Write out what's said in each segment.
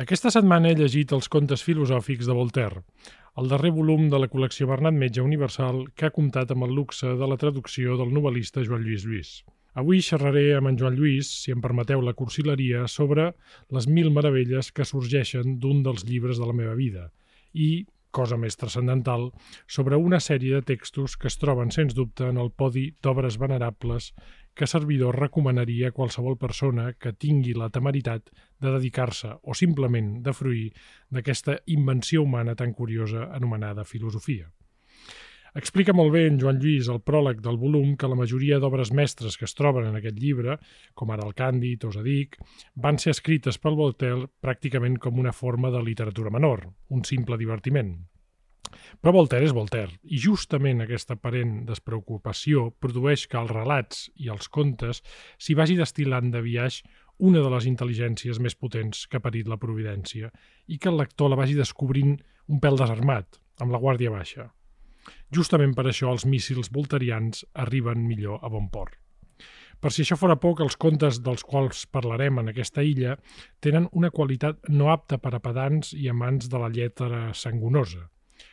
Aquesta setmana he llegit els contes filosòfics de Voltaire, el darrer volum de la col·lecció Bernat Metge Universal que ha comptat amb el luxe de la traducció del novel·lista Joan Lluís Lluís. Avui xerraré amb en Joan Lluís, si em permeteu la cursileria, sobre les mil meravelles que sorgeixen d'un dels llibres de la meva vida i, cosa més transcendental, sobre una sèrie de textos que es troben, sens dubte, en el podi d'obres venerables que servidor recomanaria a qualsevol persona que tingui la temeritat de dedicar-se o simplement de fruir d'aquesta invenció humana tan curiosa anomenada filosofia. Explica molt bé en Joan Lluís el pròleg del volum que la majoria d'obres mestres que es troben en aquest llibre, com ara el Càndid o Zadic, van ser escrites pel Voltaire pràcticament com una forma de literatura menor, un simple divertiment. Però Voltaire és Voltaire, i justament aquesta aparent despreocupació produeix que els relats i els contes s'hi vagi destilant de viatge una de les intel·ligències més potents que ha parit la providència i que el lector la vagi descobrint un pèl desarmat, amb la guàrdia baixa. Justament per això els míssils volterians arriben millor a bon port. Per si això fora poc, els contes dels quals parlarem en aquesta illa tenen una qualitat no apta per a pedants i amants de la lletra sangonosa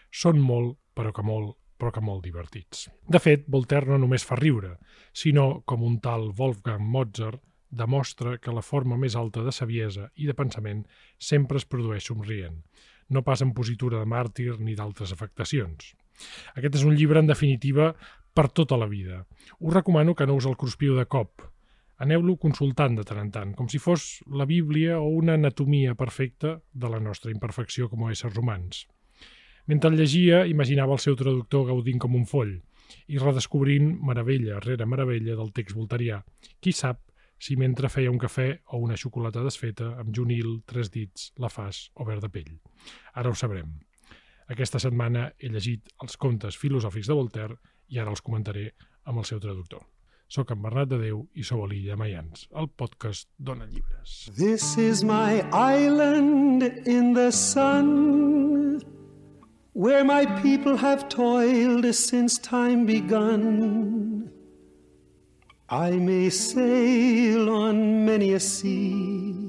són molt, però que molt, però que molt divertits. De fet, Voltaire no només fa riure, sinó, com un tal Wolfgang Mozart, demostra que la forma més alta de saviesa i de pensament sempre es produeix somrient, no pas en positura de màrtir ni d'altres afectacions. Aquest és un llibre, en definitiva, per tota la vida. Us recomano que no us el cruspiu de cop. Aneu-lo consultant de tant en tant, com si fos la Bíblia o una anatomia perfecta de la nostra imperfecció com a éssers humans. Mentre el llegia, imaginava el seu traductor gaudint com un foll i redescobrint meravella rere meravella del text volterià. Qui sap si mentre feia un cafè o una xocolata desfeta amb junil, tres dits, la fas o verd de pell. Ara ho sabrem. Aquesta setmana he llegit els contes filosòfics de Voltaire i ara els comentaré amb el seu traductor. Soc en Bernat de Déu i sou a l'Illa Mayans, el podcast Dona Llibres. This is my island in the sun where my people have toiled since time begun. I may sail on many a sea,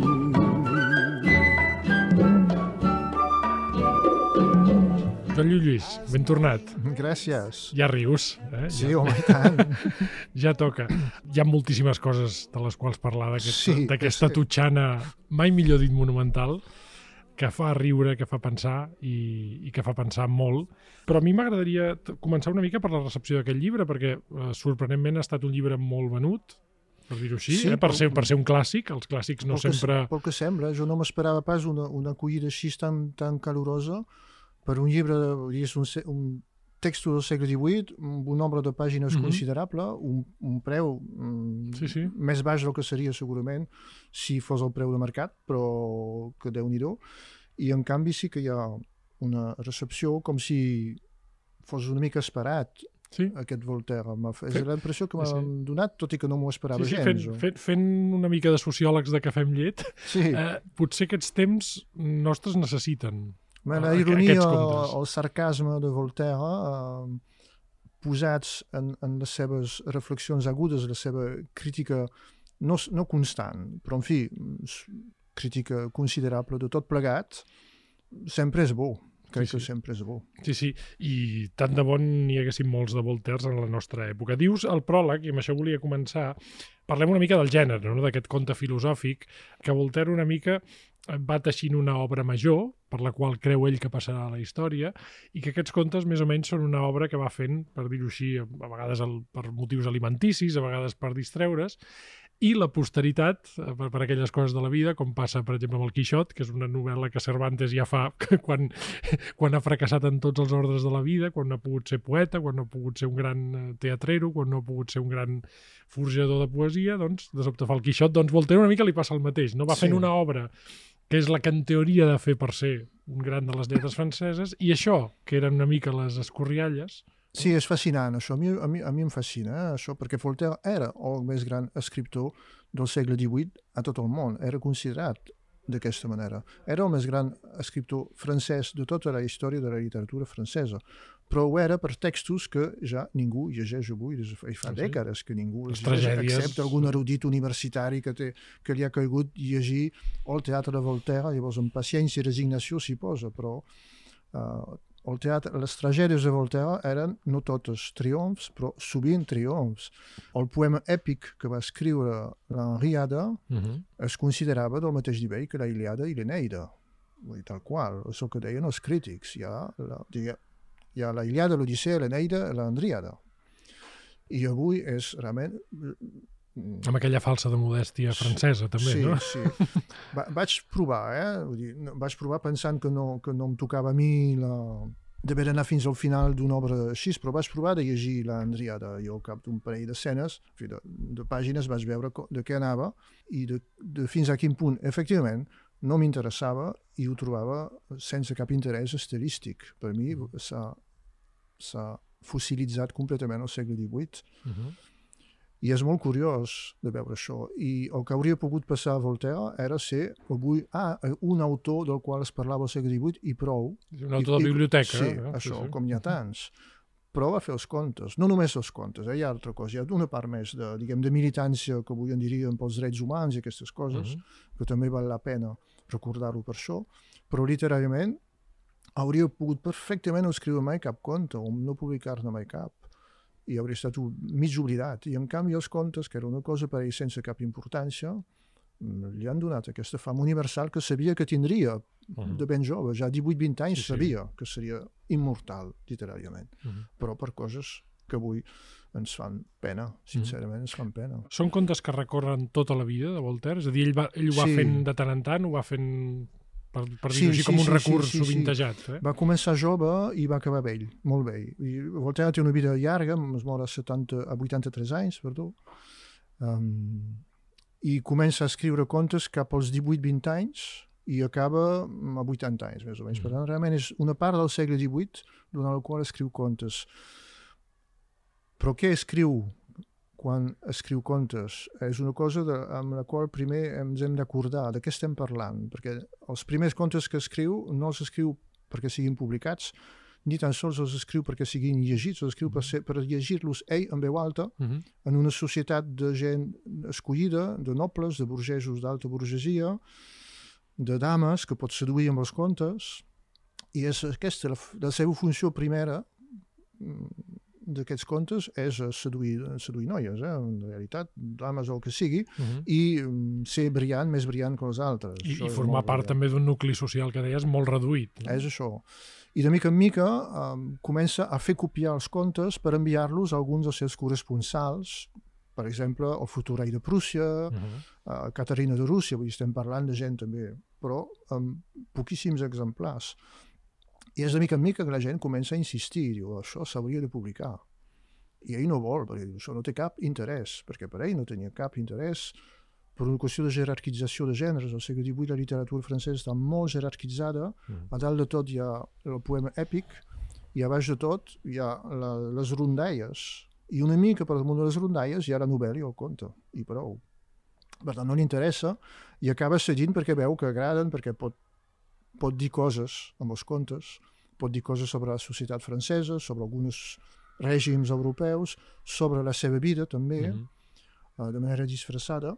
Joan Lluís, ben tornat. Gràcies. Ja rius, eh? Sí, ja... home, tant. ja toca. Hi ha moltíssimes coses de les quals parlar d'aquesta Sí, sí, tutxana, mai millor dit monumental, que fa riure, que fa pensar i, i que fa pensar molt. Però a mi m'agradaria començar una mica per la recepció d'aquest llibre, perquè eh, sorprenentment ha estat un llibre molt venut, per dir-ho així, Sí, eh? per, ser, per ser un clàssic. Els clàssics no pel, que, sempre... pel que sembla, jo no m'esperava pas una, una acollida així tan, tan calorosa per un llibre, és un, un text del segle XVIII, un nombre de pàgines Mhm. considerable, un, un preu mm, Sí, sí. més baix del que seria segurament si fos el preu de mercat, però que déu nhi I en canvi sí que hi ha una recepció com si fos una mica esperat Sí, aquest Voltaire. És la impressió que m'ha sí, donat, tot i que no m'ho esperava sí, sí fent, gens. o- fent, fent una mica de sociòlegs de cafè amb llet, Sí. eh, potser aquests temps nostres necessiten. A- la a- ironia, contes. el sarcasme de Voltaire, eh, posats en, en les seves reflexions agudes, la seva crítica no, no constant, però en fi, crítica considerable de tot plegat, sempre és bo. Crec Sí, que sí. sempre és bo. Sí, sí, i tant de bon n'hi haguessin molts de Voltaires en la nostra època. Dius al pròleg, i amb això volia començar, parlem una mica del gènere, no? d'aquest conte filosòfic, que Voltaire una mica va teixint una obra major, per la qual creu ell que passarà a la història, i que aquests contes més o menys són una obra que va fent, per dir-ho així, a vegades el, per motius alimenticis, a vegades per distreure's, i la posteritat, eh, per, per aquelles coses de la vida, com passa, per exemple, amb el Quixot, que és una novel·la que Cervantes ja fa quan, quan ha fracassat en tots els ordres de la vida, quan no ha pogut ser poeta, quan no ha pogut ser un gran eh, teatrero, quan no ha pogut ser un gran forjador de poesia, doncs, de sobte fa el Quixot, doncs Voltaire una mica li passa el mateix, no? Va Sí. fent una obra que és la que en teoria ha de fer per ser un gran de les lletres franceses, i això, que eren una mica les escorrialles, Sí, és fascinant això. A mi, a mi, a mi em fascina eh, això, perquè Voltaire era el més gran escriptor del segle XVIII a tot el món. Era considerat d'aquesta manera. Era el més gran escriptor francès de tota la història de la literatura francesa, però ho era per textos que ja ningú llegeix avui, des de fa, fa Ah, sí? dècades que ningú Les llegeix, tragèdies. excepte algun erudit universitari que, té, que li ha caigut llegir el teatre de Voltaire, llavors amb paciència i resignació s'hi posa, però uh, el teatre, les tragèdies de Voltaire eren no totes triomfs, però sovint triomfs. El poema èpic que va escriure l'Henriada uh -huh. es considerava del mateix nivell que la Ilíada i l'Eneida. Tal qual, el que deien els crítics. Ha la, ha, hi ha la Ilíada, l'Odissea, l'Eneida i l'Andríada. I avui és realment... amb aquella falsa de modèstia francesa, també, sí, no? Sí, Va, vaig provar, eh? Vull dir, no, vaig provar pensant que no, que no em tocava a mi la, d'haver d'anar fins al final d'una obra així, però vaig provar de llegir l'Andriada i al cap d'un parell d'escenes, de, de pàgines vaig veure de què anava i de, de fins a quin punt, efectivament, no m'interessava i ho trobava sense cap interès estilístic. Per mi s'ha s'ha fossilitzat completament al segle XVIII Uh -huh. i és molt curiós de veure això. I el que hauria pogut passar a Voltaire era ser avui ah, un autor del qual es parlava al segle XVIII i prou. Un autor de I- i- biblioteca. Sí, eh? això, com n'hi ha tants. Però va fer els contes. No només els contes, eh? hi ha altra cosa. Hi ha una part més de, diguem, de militància que avui en diríem pels drets humans i aquestes coses, Mhm. que també val la pena recordar-ho per això. Però literàriament hauria pogut perfectament no escriure mai cap conte o no publicar-ne mai cap i hauria estat un- mig oblidat. I en canvi els contes, que era una cosa per ell sense cap importància, mm, li han donat aquesta fama universal que sabia que tindria Mhm. de ben jove, ja 18-20 anys Sí, sí. sabia que seria immortal, literàriament, Mhm. però per coses que avui ens fan pena, sincerament ens fan pena. Són contes que recorren tota la vida de Voltaire? És a dir, ell, va, ell ho va Sí. fent de tant en tant, ho va fent, per, per Sí, dir-ho així, sí, com un sí, recurs sí, sí, sí. sovintejat. Eh? Va començar jove i va acabar vell, molt vell. I Voltaire té una vida llarga, es mor a, 70, a 83 anys, perdó, um, i comença a escriure contes cap als 18-20 anys i acaba mm, a 80 anys, més o menys. Mm. Per tant, realment és una part del segle XVIII durant la qual escriu contes. Però què escriu quan escriu contes? És una cosa de, amb la qual primer ens hem d'acordar de què estem parlant, perquè els primers contes que escriu no els escriu perquè siguin publicats, ni tan sols els escriu perquè siguin llegits, els escriu per, ser, per llegir-los ell en veu alta Mhm. en una societat de gent escollida, de nobles, de burgesos d'alta burgesia, de dames que pot seduir amb els contes, i és aquesta la, la seva funció primera mm, d'aquests contes és eh, seduir, seduir noies, eh? en realitat, dames o el que sigui, Mhm. i mm, ser brillant, més brillant que les altres. I, Això I formar part brillant. també d'un nucli social que deies molt reduït. No? És això. I de mica en mica um, comença a fer copiar els contes per enviar-los a alguns dels seus corresponsals, per exemple, el futur rei de Prússia, Mhm. a Caterina de Rússia, vull dir, estem parlant de gent també, però amb poquíssims exemplars. I és de mica en mica que la gent comença a insistir, diu, això s'hauria de publicar. I ell no vol, perquè diu, això no té cap interès, perquè per ell no tenia cap interès per una qüestió de jerarquització de gèneres. Al segle XVIII la literatura francesa està molt jerarquitzada, Mhm. a dalt de tot hi ha el poema èpic, i a baix de tot hi ha la, les rondalles, i una mica per damunt de les rondalles hi ha la novel·la i el conte, i prou. Per tant, no li interessa i acaba seguint perquè veu que agraden, perquè pot, pot dir coses amb els contes, pot dir coses sobre la societat francesa, sobre alguns règims europeus, sobre la seva vida també, Mhm. eh, de manera disfressada,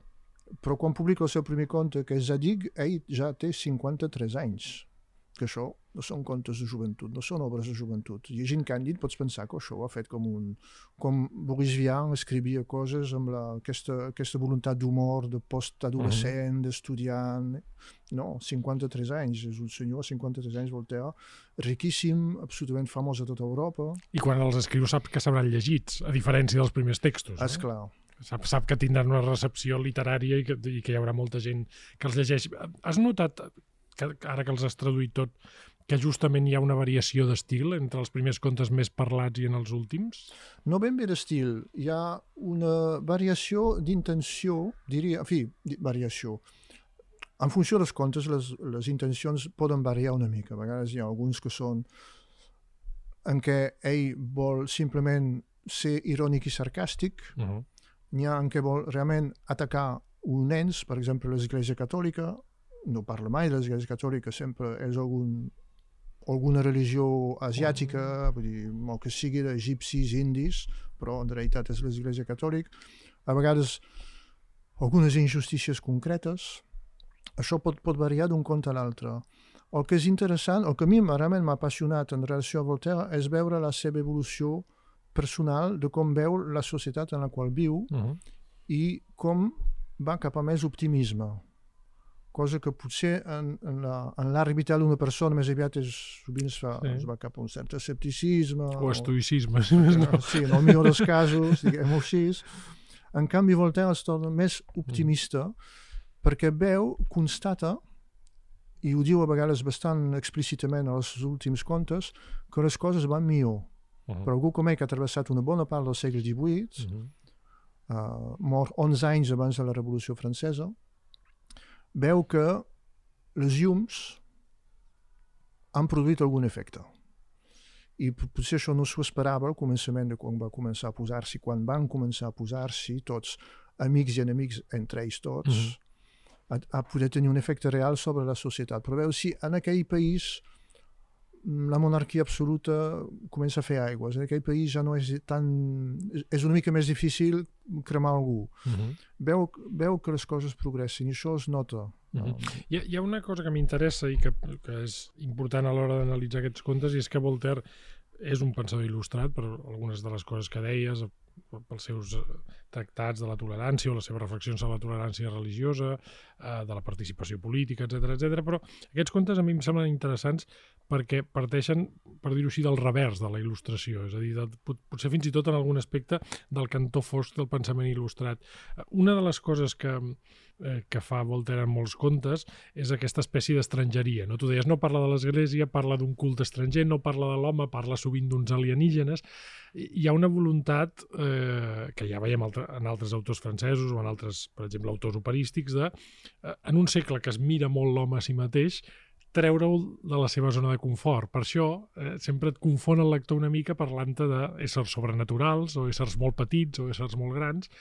però quan publica el seu primer conte, que és Zadig, ell ja té 53 anys, que això no són contes de joventut, no són obres de joventut. Llegint Càndid pots pensar que això ho ha fet com un... com Boris Vian escrivia coses amb la, aquesta, aquesta voluntat d'humor, de post-adolescent, d'estudiant... No, 53 anys, és un senyor, 53 anys, Voltaire, riquíssim, absolutament famós a tota Europa. I quan els escriu sap que s'hauran llegits, a diferència dels primers textos. És No? clar. Sap, sap que tindran una recepció literària i que, i que hi haurà molta gent que els llegeix. Has notat, que, ara que els has traduït tot, que justament hi ha una variació d'estil entre els primers contes més parlats i en els últims? No ben bé d'estil, hi ha una variació d'intenció, diria, en fi, variació. En funció dels contes, les, les intencions poden variar una mica. A vegades hi ha alguns que són en què ell vol simplement ser irònic i sarcàstic, Uh -huh. n'hi ha en què vol realment atacar un ens, per exemple l'Església Catòlica, no parla mai de l'Església Catòlica, sempre és algun, alguna religió asiàtica, vull dir, o que sigui d'egipcis, indis, però en realitat és l'Església Catòlica. A vegades algunes injustícies concretes. Això pot, pot variar d'un conte a l'altre. El que és interessant, el que a mi realment m'ha apassionat en relació a Voltaire és veure la seva evolució personal de com veu la societat en la qual viu Uh -huh. i com va cap a més optimisme cosa que potser en, en la- en l'art vital d'una persona més aviat és, sovint es, fa, Sí. es va cap a un cert escepticisme O estoïcisme, si més no. sí, en el millor dels casos, diguem-ho així. En canvi, Voltaire es torna més optimista perquè veu, constata, i ho diu a vegades bastant explícitament als últims contes, que les coses van millor. Uh -huh. Per algú com ell que ha travessat una bona part del segle XVIII, Uh -huh. uh, mort 11 anys abans de la Revolució Francesa, veu que les llums han produït algun efecte. I potser això no s'ho esperava al començament de quan va començar a posar-s'hi, quan van començar a posar-s'hi tots amics i enemics entre ells tots, Mhm. a, a poder tenir un efecte real sobre la societat. Però veu si en aquell país mm, la monarquia absoluta comença a fer aigües. En aquell país ja no és tan... és- una mica més difícil cremar algú. Uh -huh. Veu, veu que les coses progressen i això es nota. Mhm. Um, Hi ha, hi ha una cosa que m'interessa i que, que és important a l'hora d'analitzar aquests contes i és que Voltaire és un pensador il·lustrat per algunes de les coses que deies, pels seus eh, tractats de la tolerància o les seves reflexions sobre la tolerància religiosa, eh, de la participació política, etc etc. però aquests contes a mi em semblen interessants perquè parteixen, per dir-ho així, del revers de la il·lustració, és a dir, de, pot- potser fins i tot en algun aspecte del cantó fosc del pensament il·lustrat. Una de les coses que, eh, que fa Voltaire en molts contes és aquesta espècie d'estrangeria. No? Tu deies, no parla de l'Església, parla d'un culte estranger, no parla de l'home, parla sovint d'uns alienígenes. Hi ha una voluntat eh, que ja veiem en altres autors francesos o en altres, per exemple, autors operístics, de, eh, en un segle que es mira molt l'home a si mateix, treure-ho de la seva zona de confort. Per això eh, sempre et confon el lector una mica parlant-te d'éssers sobrenaturals o éssers molt petits o éssers molt grans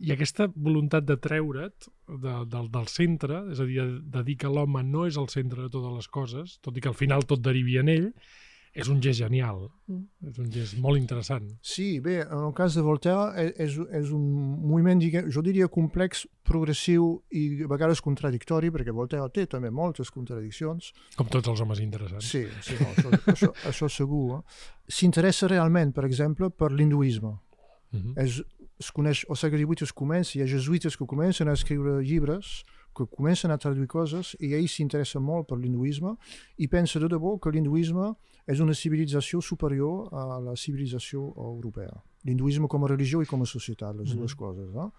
i aquesta voluntat de treure't de, del, del centre, és a dir, de, de dir que l'home no és el centre de totes les coses, tot i que al final tot derivi en ell, és un gest genial. És un gest molt interessant. Sí, bé, en el cas de Voltaire és, és un moviment, diguem, jo diria complex, progressiu i a vegades contradictori, perquè Voltaire té també moltes contradiccions. Com tots els homes interessants. Sí, sí no, això, això, això segur. Eh? S'interessa realment, per exemple, per l'hinduisme. Uh -huh. És, es coneix, al segle XVIII es comença, hi ha jesuïtes que comencen a escriure llibres, que comencen a traduir coses, i ell s'interessa molt per l'hinduisme i pensa de debò que l'hinduisme és una civilització superior a la civilització europea. L'hinduisme com a religió i com a societat, les Mhm. dues coses. No?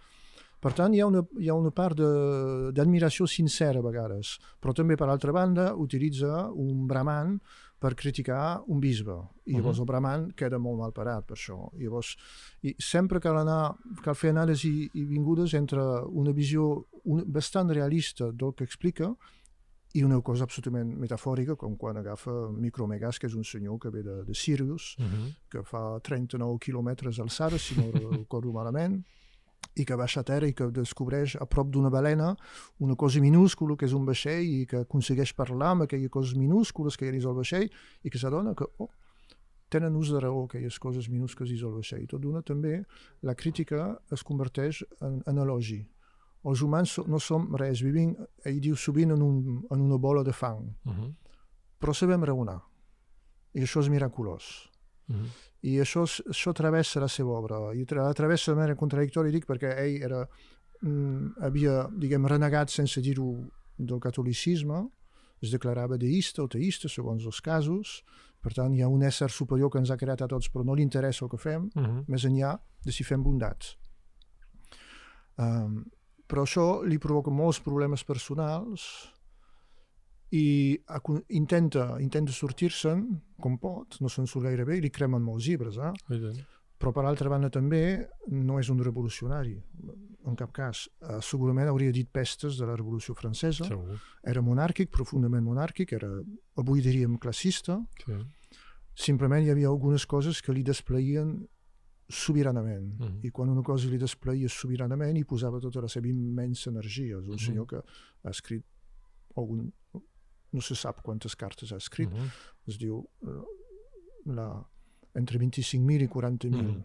Per tant, hi ha una, hi ha una part de- d'admiració sincera a vegades, però també, per altra banda, utilitza un brahman per criticar un bisbe. I llavors Mhm. el brahman queda molt mal parat per això. I llavors, i sempre cal, anar, cal fer anàlisi i vingudes entre una visió un, bastant realista del que explica i una cosa absolutament metafòrica, com quan agafa Micromegas, que és un senyor que ve de, de Sirius, Uh -huh. que fa 39 quilòmetres d'alçada, si no recordo malament, i que baixa a terra i que descobreix a prop d'una balena una cosa minúscula que és un vaixell i que aconsegueix parlar amb aquelles coses minúscules que hi ha dins el vaixell i que s'adona que oh, tenen ús de raó aquelles coses minúscules dins el vaixell. Tot d'una també la crítica es converteix en, en elogi. Els humans no som res, vivim, ell diu sovint, en, un, en una bola de fang, Uh -huh. però sabem raonar. I això és miraculós. Uh -huh. I això, això travessa la seva obra. I tra travessa de manera contradictòria, dic, perquè ell era, mm, havia, diguem, renegat sense dir-ho del catolicisme, es declarava deista o teista, segons els casos. Per tant, hi ha un ésser superior que ens ha creat a tots, però no li interessa el que fem, Uh -huh. més enllà de si fem bondats. Um, però això li provoca molts problemes personals i intenta, intenta sortir-se'n com pot, no se'n surt gaire bé, i li cremen molts llibres, eh? Però per altra banda també no és un revolucionari, en cap cas. Uh, segurament hauria dit pestes de la Revolució Francesa. Segur. Era monàrquic, profundament monàrquic, era, avui diríem, classista. Sí. Simplement hi havia algunes coses que li despleien sobiranament. Mhm. I quan una cosa li despleia sobiranament hi posava tota la seva immensa energia. És un Mhm. senyor que ha escrit algun... no se sap quantes cartes ha escrit. Mhm. Es diu eh, la, entre 25.000 i 40.000. Mhm.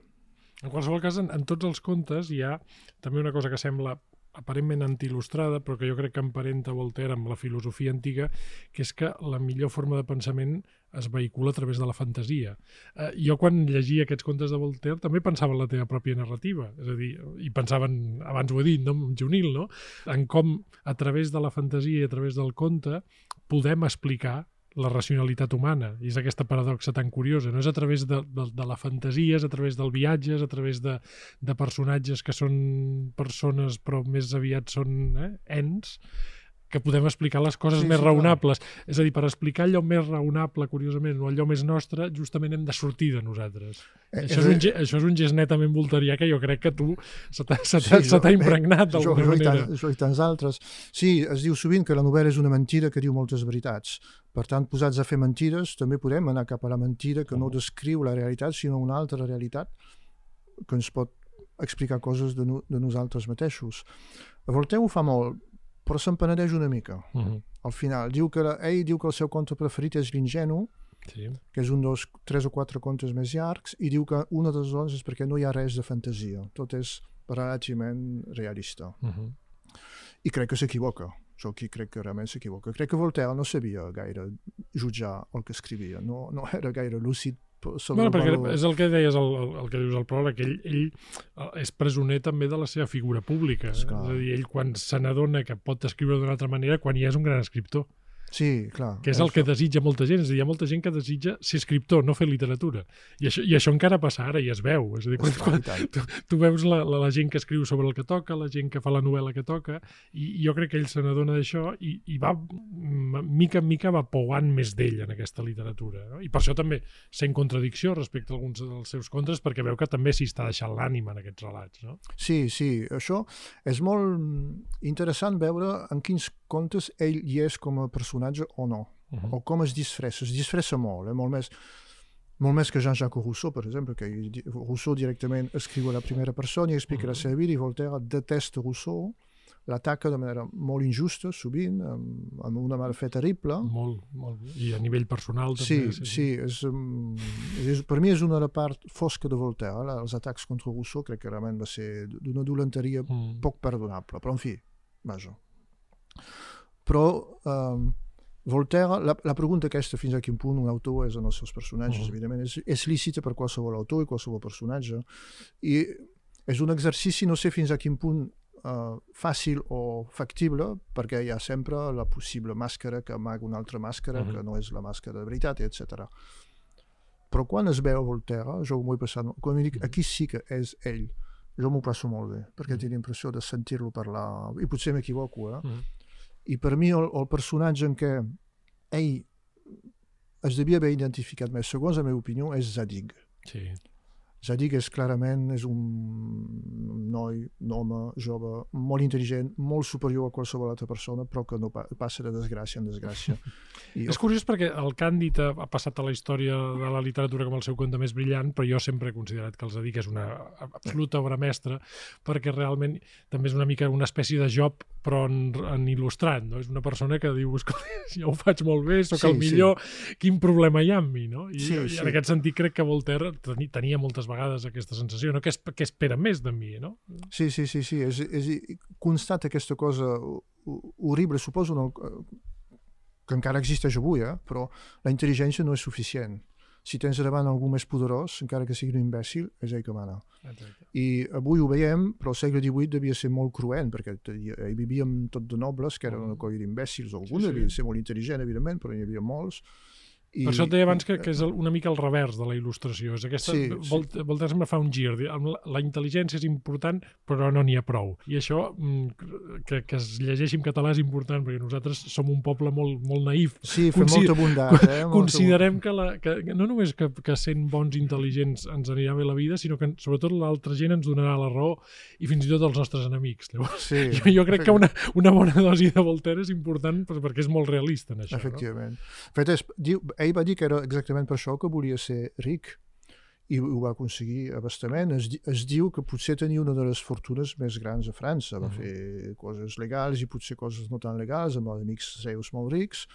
En qualsevol cas, en, en tots els contes hi ha també una cosa que sembla aparentment antiil·lustrada, però que jo crec que emparenta Voltaire amb la filosofia antiga, que és que la millor forma de pensament es vehicula a través de la fantasia. Eh, jo quan llegia aquests contes de Voltaire també pensava en la teva pròpia narrativa, és a dir, i pensava, en, abans ho he dit, no? en Junil, no? en com a través de la fantasia i a través del conte podem explicar la racionalitat humana. I és aquesta paradoxa tan curiosa. No és a través de, de, de la fantasia, és a través del viatge, és a través de, de personatges que són persones però més aviat són eh, ens, que podem explicar les coses Sí, més sí, clar. raonables. És a dir, per explicar allò més raonable, curiosament, o allò més nostre, justament hem de sortir de nosaltres. Eh, això, és un, ge- això és un gest netament volterià que jo crec que tu se t'ha Sí, eh, impregnat d'alguna manera. tant, jo i tants altres. Sí, es diu sovint que la novel·la és una mentida que diu moltes veritats. Per tant, posats a fer mentides, també podem anar cap a la mentida que no descriu la realitat, sinó una altra realitat que ens pot explicar coses de, no, de nosaltres mateixos. Voltaire ho fa molt, però se'n penedeix una mica. Uh -huh. Al final, diu que la, ell diu que el seu conte preferit és l'ingenu, Sí. que és un dels tres o quatre contes més llargs, i diu que una de les raons és perquè no hi ha res de fantasia. Tot és relativament realista. Uh -huh. I crec que s'equivoca. Jo aquí crec que realment s'equivoca. Crec que Voltaire no sabia gaire jutjar el que escrivia. No, no era gaire lúcid sobre Bueno, el perquè valor. és el que deies, el, el, el que dius al pròleg, que ell, ell eh, és presoner també de la seva figura pública. Eh? És a dir, ell quan se n'adona que pot escriure d'una altra manera, quan ja és un gran escriptor, Sí, clar. que és el que desitja molta gent. És a dir, hi ha molta gent que desitja ser escriptor, no fer literatura. I això, i això encara passa ara i es veu. És a dir, quan, quan, tu, tu veus la, la, la gent que escriu sobre el que toca, la gent que fa la novel·la que toca, i, i jo crec que ell se n'adona d'això i, i va, mm, mica en mica, va pouant més d'ell en aquesta literatura. No? I per això també sent contradicció respecte a alguns dels seus contres, perquè veu que també s'hi està deixant l'ànima en aquests relats. No? Sí, sí, això és molt interessant veure en quins contes ell hi és com a personatge o no, Uh -huh. o com es disfressa. Es disfressa molt, eh? molt, més, molt més que Jean-Jacques Rousseau, per exemple, que Rousseau directament escriu a la primera persona i explica Mhm. la seva vida, i Voltaire detesta Rousseau, l'ataca de manera molt injusta, sovint, amb, amb una mala fe terrible. Molt, molt. I a nivell personal Sí, també. sí, és, um, és, per mi és una de la part fosca de Voltaire. eh? Els atacs contra Rousseau crec que realment va ser d'una dolenteria Mm. poc perdonable, però en fi, vaja. Però um, Voltaire, la, la pregunta aquesta fins a quin punt un autor és en els seus personatges, Mhm. evidentment, és, és lícita per qualsevol autor i qualsevol personatge, i és un exercici, no sé fins a quin punt uh, fàcil o factible, perquè hi ha sempre la possible màscara que amaga una altra màscara, Mhm. que no és la màscara de veritat, etc. Però quan es veu Voltaire, jo m'ho he passat, quan mi dic, Mhm. aquí sí que és ell, jo m'ho passo molt bé, perquè tinc l'impressió de sentir-lo parlar, i potser m'equivoco, eh? Mm. I per mi el, el personatge en què ell es devia haver identificat més, segons la meva opinió, és Zadig. Sí. Zadig és clarament és un noi, un home jove, molt intel·ligent, molt superior a qualsevol altra persona, però que no pa passa de desgràcia en desgràcia. I És curiós perquè el Càndid ha, ha passat a la història de la literatura com el seu conte més brillant, però jo sempre he considerat que el Zadig és una absoluta obra mestra, perquè realment també és una mica una espècie de job, però en, en il·lustrat, no? És una persona que diu, escolta, jo ho faig molt bé, sóc Sí, el millor, quin problema hi ha amb mi, no? I, Sí, i sí. en aquest sentit crec que Voltaire teni, tenia moltes vegades aquesta sensació, no? Que, es, que espera més de mi, no? Sí, sí, sí, sí. És, és, constata aquesta cosa ho- ho- horrible, suposo no, que encara existeix avui, eh? però la intel·ligència no és suficient. Si tens davant algú més poderós, encara que sigui un imbècil, és ell que mana. Exacte. I avui ho veiem, però al segle XVIII devia ser molt cruent, perquè hi vivíem tot de nobles, que eren una colla d'imbècils, algun Sí, sí. devia ser molt intel·ligent, evidentment, però hi havia molts, I, per això et deia abans que, que és una mica el revers de la il·lustració. És aquesta, sí, Vol, sí. Voltaire fa un gir. La, la intel·ligència és important, però no n'hi ha prou. I això, mm, que, que es llegeixi en català és important, perquè nosaltres som un poble molt, molt naïf. Sí, fem Consi molta bondat. Eh? Considerem que, la, que no només que, que sent bons intel·ligents ens anirà bé la vida, sinó que sobretot l'altra gent ens donarà la raó i fins i tot els nostres enemics. Llavors, sí, jo, jo crec que una, una bona dosi de Voltaire és important perquè és molt realista en això. Efectivament. No? Fet és, diu, ell va dir que era exactament per això que volia ser ric i ho va aconseguir abastament. Es, es diu que potser tenia una de les fortunes més grans a França. Va uh -huh. fer coses legals i potser coses no tan legals amb amics seus molt rics,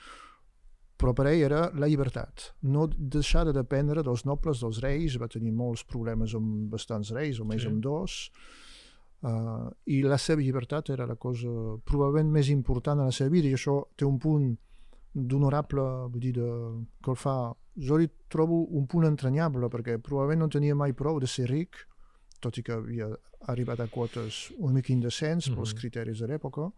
però per ell era la llibertat. No deixar de dependre dels nobles, dels reis. Va tenir molts problemes amb bastants reis, o més sí. amb dos. Uh, I la seva llibertat era la cosa probablement més important a la seva vida i això té un punt d'honorable, vull dir, de, que el fa... Jo li trobo un punt entranyable, perquè probablement no tenia mai prou de ser ric, tot i que havia arribat a quotes una mica indecents mm -hmm. pels criteris de l'època,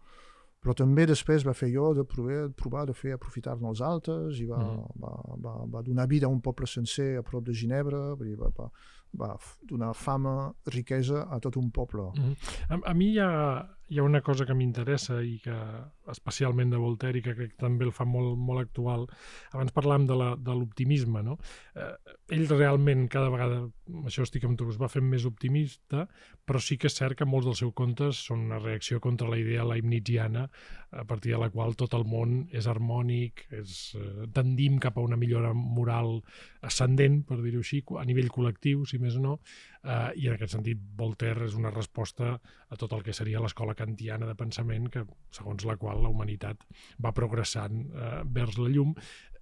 però també després va fer jo de provar, provar de fer aprofitar-ne els altres i va, mm -hmm. va, va, va donar vida a un poble sencer a prop de Ginebra, va, va, va donar fama, riquesa a tot un poble. Mm -hmm. a, a mi hi ha, hi ha una cosa que m'interessa i que especialment de Voltaire i que crec que també el fa molt, molt actual. Abans parlàvem de l'optimisme, no? Eh, ell realment cada vegada, això estic amb tu, es va fent més optimista, però sí que és cert que molts dels seus contes són una reacció contra la idea leibniziana a partir de la qual tot el món és harmònic, és, eh, tendim cap a una millora moral ascendent, per dir-ho així, a nivell col·lectiu, si més no, eh, i en aquest sentit Voltaire és una resposta a tot el que seria l'escola kantiana de pensament que, segons la qual la humanitat va progressant eh, vers la llum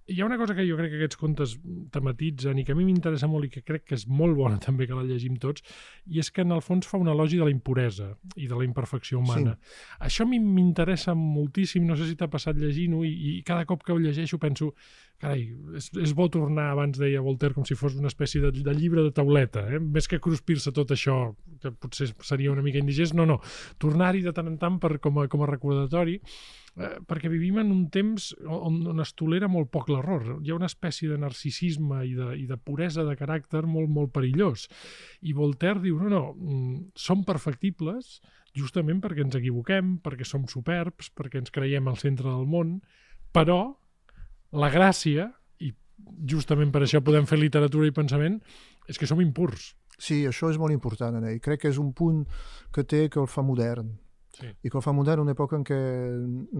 hi ha una cosa que jo crec que aquests contes tematitzen i que a mi m'interessa molt i que crec que és molt bona també que la llegim tots, i és que en el fons fa una elogi de la impuresa i de la imperfecció humana. Sí. Això a mi m'interessa moltíssim, no sé si t'ha passat llegint-ho, i, i cada cop que ho llegeixo penso, carai, és, és bo tornar, abans deia Voltaire, com si fos una espècie de, de llibre de tauleta, eh? més que cruspir-se tot això, que potser seria una mica indigest, no, no, tornar-hi de tant en tant per, com, a, com a recordatori, eh, perquè vivim en un temps on, on es tolera molt poc l'error. Hi ha una espècie de narcisisme i de, i de puresa de caràcter molt, molt perillós. I Voltaire diu, no, no, mm, som perfectibles justament perquè ens equivoquem, perquè som superbs, perquè ens creiem al centre del món, però la gràcia, i justament per això podem fer literatura i pensament, és que som impurs. Sí, això és molt important en ell. Crec que és un punt que té que el fa modern sí. i que el fa modern una època en què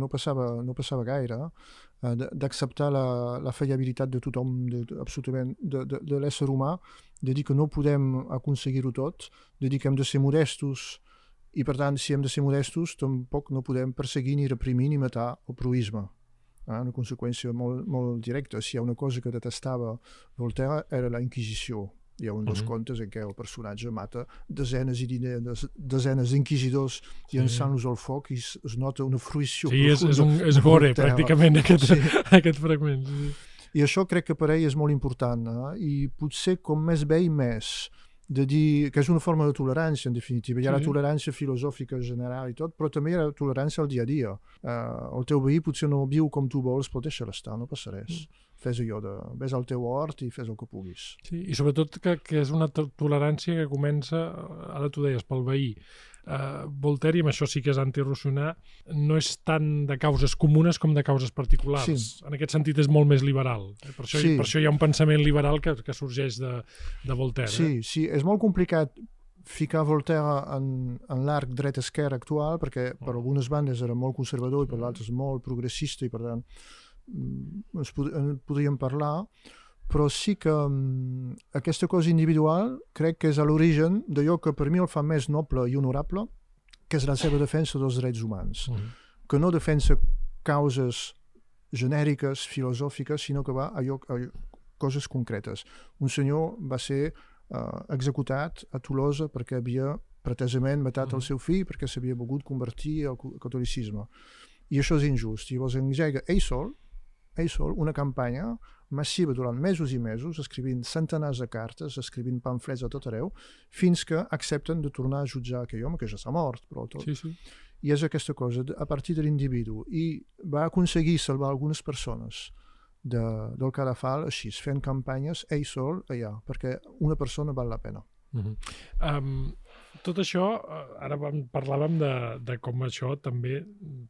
no passava, no passava gaire eh, d'acceptar la, la fallabilitat de tothom, de, absolutament, de, de, de l'ésser humà, de dir que no podem aconseguir-ho tot, de dir que hem de ser modestos i per tant, si hem de ser modestos, tampoc no podem perseguir ni reprimir ni matar el proisme. Eh? Una conseqüència molt, molt directa. Si hi ha una cosa que detestava Voltaire era la Inquisició, hi ha un dels uh -huh. contes en què el personatge mata desenes i desenes, desenes d'inquisidors sí. llançant-los al foc i es, es nota una fruïció sí, és, és, un, és gore pràcticament aquest, sí. aquest fragment sí. i això crec que per ell és molt important eh? i potser com més vell més de dir que és una forma de tolerància, en definitiva. Hi ha sí. la tolerància filosòfica general i tot, però també hi ha la tolerància al dia a dia. Uh, el teu veí potser no viu com tu vols, però deixa estar, no passa res. Mm fes allò de ves al teu hort i fes el que puguis. Sí, i sobretot que, que és una tolerància que comença, ara tu deies, pel veí. Uh, Voltaire, i amb això sí que és antirrocionar, no és tant de causes comunes com de causes particulars. Sí. En aquest sentit és molt més liberal. Eh? Per, això, sí. per això hi ha un pensament liberal que, que sorgeix de, de Voltaire. Sí, eh? sí, és molt complicat ficar Voltaire en, en l'arc dret-esquerra actual, perquè per algunes bandes era molt conservador i per l'altres molt progressista i per tant Mm, ens pod en podríem parlar, però sí que um, aquesta cosa individual crec que és a l'origen d'allò que per mi el fa més noble i honorable, que és la seva defensa dels drets humans, mm. que no defensa causes genèriques, filosòfiques, sinó que va a, lloc, a coses concretes. Un senyor va ser uh, executat a Tolosa perquè havia pretesament matat mm. el seu fill perquè s'havia volgut convertir al catolicisme. I això és injust. I llavors engega ell sol, ell sol una campanya massiva durant mesos i mesos, escrivint centenars de cartes, escrivint pamflets a tot arreu, fins que accepten de tornar a jutjar aquell home, que ja s'ha mort, però tot. Sí, sí. I és aquesta cosa, a partir de l'individu. I va aconseguir salvar algunes persones de, del Cadafal així, fent campanyes ell sol allà, perquè una persona val la pena. Uh -huh. um, tot això, eh, ara parlàvem de, de com això també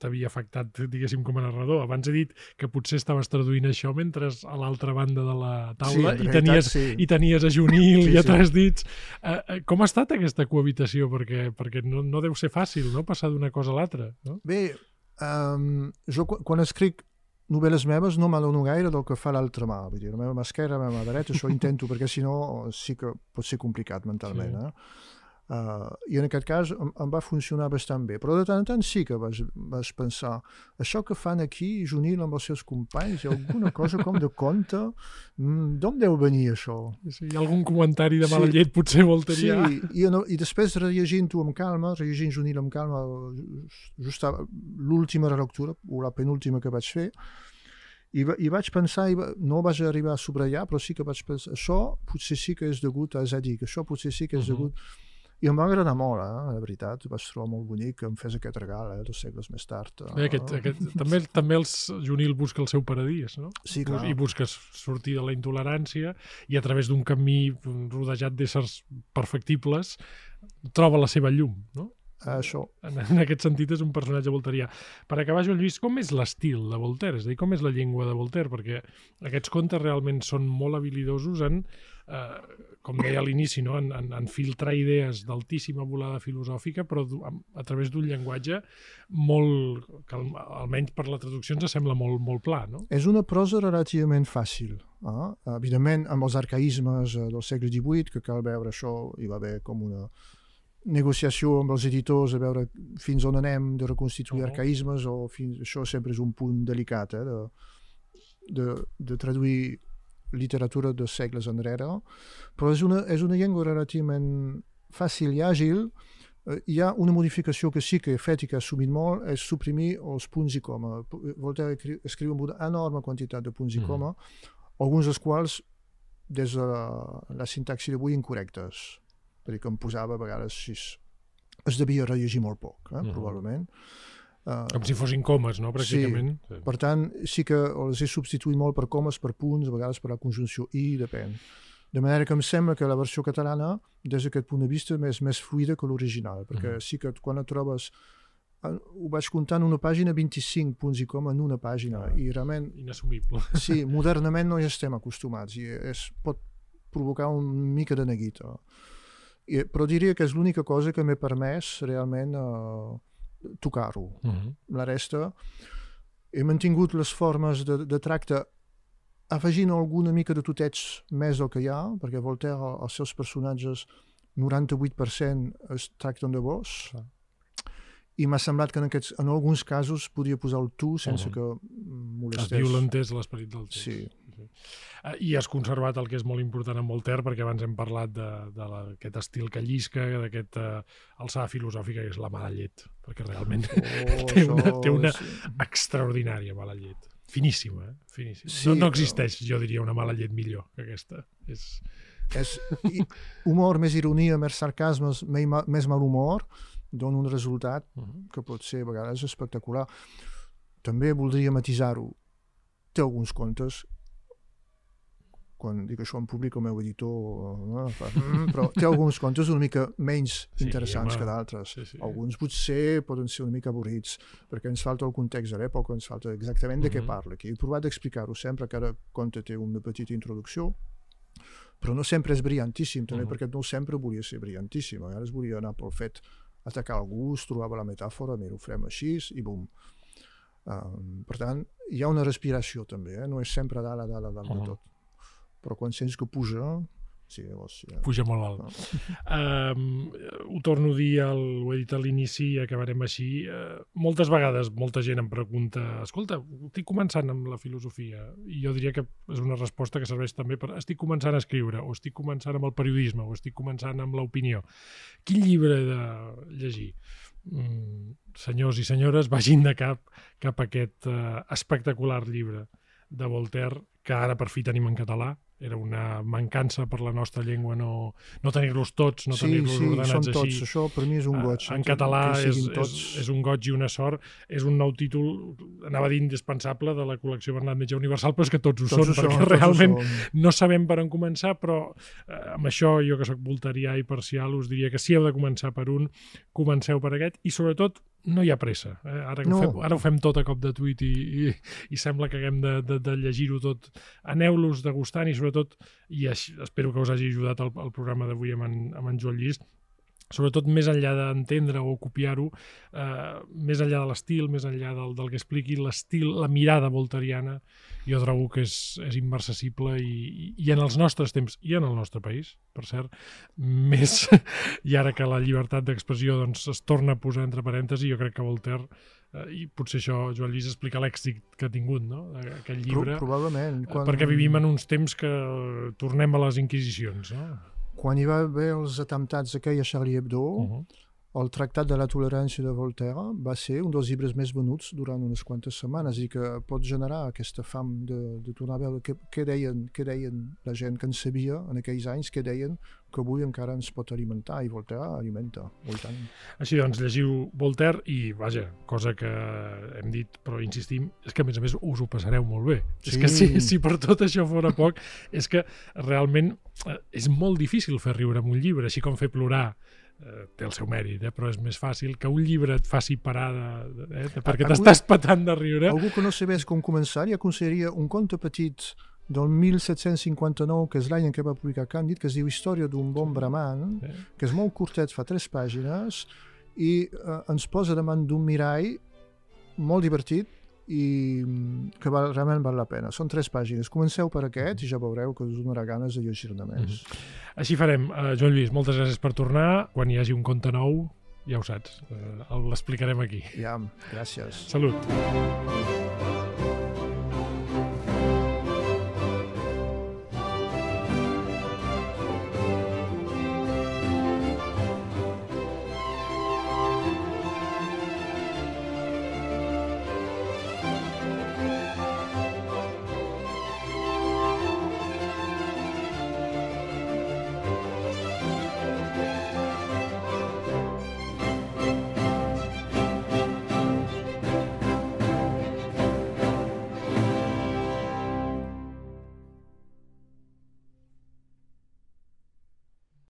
t'havia afectat, diguéssim, com a narrador. Abans he dit que potser estaves traduint això mentre a l'altra banda de la taula sí, i, tenies, sí. i tenies a Junil sí, i a sí. Tres Dits. Uh, com ha estat aquesta cohabitació? Perquè, perquè no, no deu ser fàcil, no?, passar d'una cosa a l'altra, no? Bé, um, jo quan escric novel·les meves no m'adono gaire del que fa l'altra mà. Vull dir, la meva mà esquerra, la meva mà dreta, això intento, perquè si no sí que pot ser complicat mentalment. Sí. Eh? Uh, I en aquest cas em, em va funcionar bastant bé. Però de tant en tant sí que vas, vas pensar això que fan aquí, Junil amb els seus companys, hi ha alguna cosa com de conte? Mm, D'on deu venir això? Sí, hi ha algun comentari de mala sí. llet potser voltaria. Sí, i, no, i després rellegint-ho amb calma, rellegint Junil amb calma, just l'última relectura, o la penúltima que vaig fer, i, i vaig pensar, i va, no vaig arribar a subratllar, però sí que vaig pensar, això potser sí que és degut a Zadig, això potser sí que és uh -huh. degut i em va agradar molt, eh? la veritat. Ho vaig trobar molt bonic que em fes aquest regal, eh? dos segles més tard. Eh? Bé, aquest, aquest, també, també els Junil busca el seu paradís, no? Sí, clar. I busca sortir de la intolerància i a través d'un camí rodejat d'éssers perfectibles troba la seva llum, no? Això. En, en aquest sentit és un personatge volterià. Per acabar, Joan Lluís, com és l'estil de Voltaire? És a dir, com és la llengua de Voltaire? Perquè aquests contes realment són molt habilidosos en, eh, com deia a l'inici, no? en, en, en filtrar idees d'altíssima volada filosòfica, però a, a través d'un llenguatge molt, que almenys per la traducció ens sembla molt, molt pla. No? És una prosa relativament fàcil. Eh? Evidentment, amb els arcaïsmes del segle XVIII, que cal veure això, hi va haver com una negociació amb els editors a veure fins on anem de reconstituir uh -huh. arcaïsmes o fins, això sempre és un punt delicat eh, de, de, de traduir literatura de segles enrere però és una, és una llengua relativament fàcil i àgil eh, hi ha una modificació que sí que he fet i que ha assumit molt és suprimir els punts i coma Voltaire escriu amb una enorme quantitat de punts i coma uh -huh. alguns dels quals des de la, la sintaxi d'avui incorrectes perquè que em posava a vegades sis. Es devia rellegir molt poc, eh, uh -huh. probablement. Uh, Com si fossin comes, no?, pràcticament. Sí. Per tant, sí que els he substituït molt per comes, per punts, a vegades per la conjunció i, depèn. De manera que em sembla que la versió catalana, des d'aquest punt de vista, és més fluida que l'original, perquè uh -huh. sí que quan et trobes ho vaig comptar en una pàgina 25 punts i com en una pàgina ah, i realment... Inassumible. Sí, modernament no hi estem acostumats i és, pot provocar un mica de neguita. I, però diria que és l'única cosa que m'he permès realment uh, tocar-ho. Uh -huh. La resta, he mantingut les formes de, de tracte afegint alguna mica de tuteig més del que hi ha, perquè Voltaire, els seus personatges, 98% es tracten de vos, uh -huh. i m'ha semblat que en, aquests, en alguns casos podia posar el tu sense uh -huh. que molestés. Es violentés l'esperit del text. Sí. Uh, I has conservat el que és molt important en Voltaire, perquè abans hem parlat d'aquest estil que llisca, d'aquest uh, alçada filosòfica, que és la mala llet, perquè realment oh, té una, té una sí. extraordinària mala llet. Finíssima, eh? Finíssima. Sí, no, no existeix, jo diria, una mala llet millor que aquesta. És... és humor, més ironia, més sarcasmes, més mal humor, dona un resultat -huh. que pot ser a vegades espectacular. També voldria matisar-ho. Té alguns contes quan dic això en públic el meu editor no, mm, però té alguns contes una mica menys sí, interessants home. que d'altres sí, sí. alguns potser poden ser una mica avorrits perquè ens falta el context de l'època ens falta exactament de què mhm. parla aquí he provat d'explicar-ho sempre cada conte té una petita introducció però no sempre és brillantíssim també uh -huh. perquè no sempre volia ser brillantíssim a vegades volia anar pel fet atacar el gust, trobava la metàfora mira, ho farem així i bum um, per tant, hi ha una respiració també, eh? no és sempre dalt a dalt a dalt uh -huh. de tot però quan sents que puja sí, llavors ja... puja molt alt no. um, ho torno a dir el, ho he dit a l'inici i acabarem així uh, moltes vegades molta gent em pregunta escolta, estic començant amb la filosofia i jo diria que és una resposta que serveix també per estic començant a escriure o estic començant amb el periodisme o estic començant amb l'opinió quin llibre he de llegir? Mm, senyors i senyores, vagin de cap cap a aquest uh, espectacular llibre de Voltaire, que ara per fi tenim en català, era una mancança per la nostra llengua no, no tenir-los tots, no sí, tenir-los sí, ordenats són tots. així. Això per mi és un Ah, goig. En català és, siguin és, tots... és un goig i una sort. És un nou títol, anava a dir indispensable, de la col·lecció Bernat Metge Universal, però és que tots ho tots són, ho perquè són, tots realment són. no sabem per on començar, però eh, amb això, jo que sóc voltarià i parcial, us diria que si heu de començar per un, comenceu per aquest, i sobretot no hi ha pressa. Eh? Ara, que No. ho fem, ara ho fem tot a cop de tuit i, i, i sembla que haguem de, de, de llegir-ho tot. Aneu-los degustant i sobretot, i així, espero que us hagi ajudat el, el programa d'avui amb, en, amb en Joan Llis, sobretot més enllà d'entendre o copiar-ho, eh, més enllà de l'estil, més enllà del, del que expliqui, l'estil, la mirada voltariana, jo trobo que és, és immersible i, i en els nostres temps, i en el nostre país, per cert, més, i ara que la llibertat d'expressió doncs, es torna a posar entre parèntesis, jo crec que Voltaire, eh, i potser això, Joan Lluís, explica l'èxit que ha tingut, no?, Pro, llibre, probablement. eh, perquè vivim en uns temps que tornem a les inquisicions, no? Quan hi va haver els atemptats aquell a Charlie Hebdo, Uh -huh. El Tractat de la Tolerància de Voltaire va ser un dels llibres més venuts durant unes quantes setmanes i que pot generar aquesta fam de, de tornar a veure què, què, deien, què deien la gent que en sabia en aquells anys, què deien que avui encara ens pot alimentar i Voltaire alimenta. Oh, i tant. Així doncs, llegiu Voltaire i, vaja, cosa que hem dit, però insistim, és que a més a més us ho passareu molt bé. És Sí. que si, si per tot això fora poc, és que realment eh, és molt difícil fer riure amb un llibre, així com fer plorar eh, té el seu mèrit, eh? però és més fàcil que un llibre et faci parar de, de, eh? perquè Algú- t'estàs patant de riure. Algú que no sabés com començar, li aconsellaria un conte petit del 1759, que és l'any en què va publicar Càndid, que es diu Història d'un bon bramant, Eh? que és molt curtet, fa tres pàgines, i eh, ens posa davant d'un mirall molt divertit i mm, que val, realment val la pena. Són tres pàgines. Comenceu per aquest i ja veureu que us donarà ganes de llegir-ne més. Així farem. Uh, Joan Lluís, moltes gràcies per tornar. Quan hi hagi un conte nou, ja ho saps, uh, l'explicarem aquí. Ja, gràcies. Salut.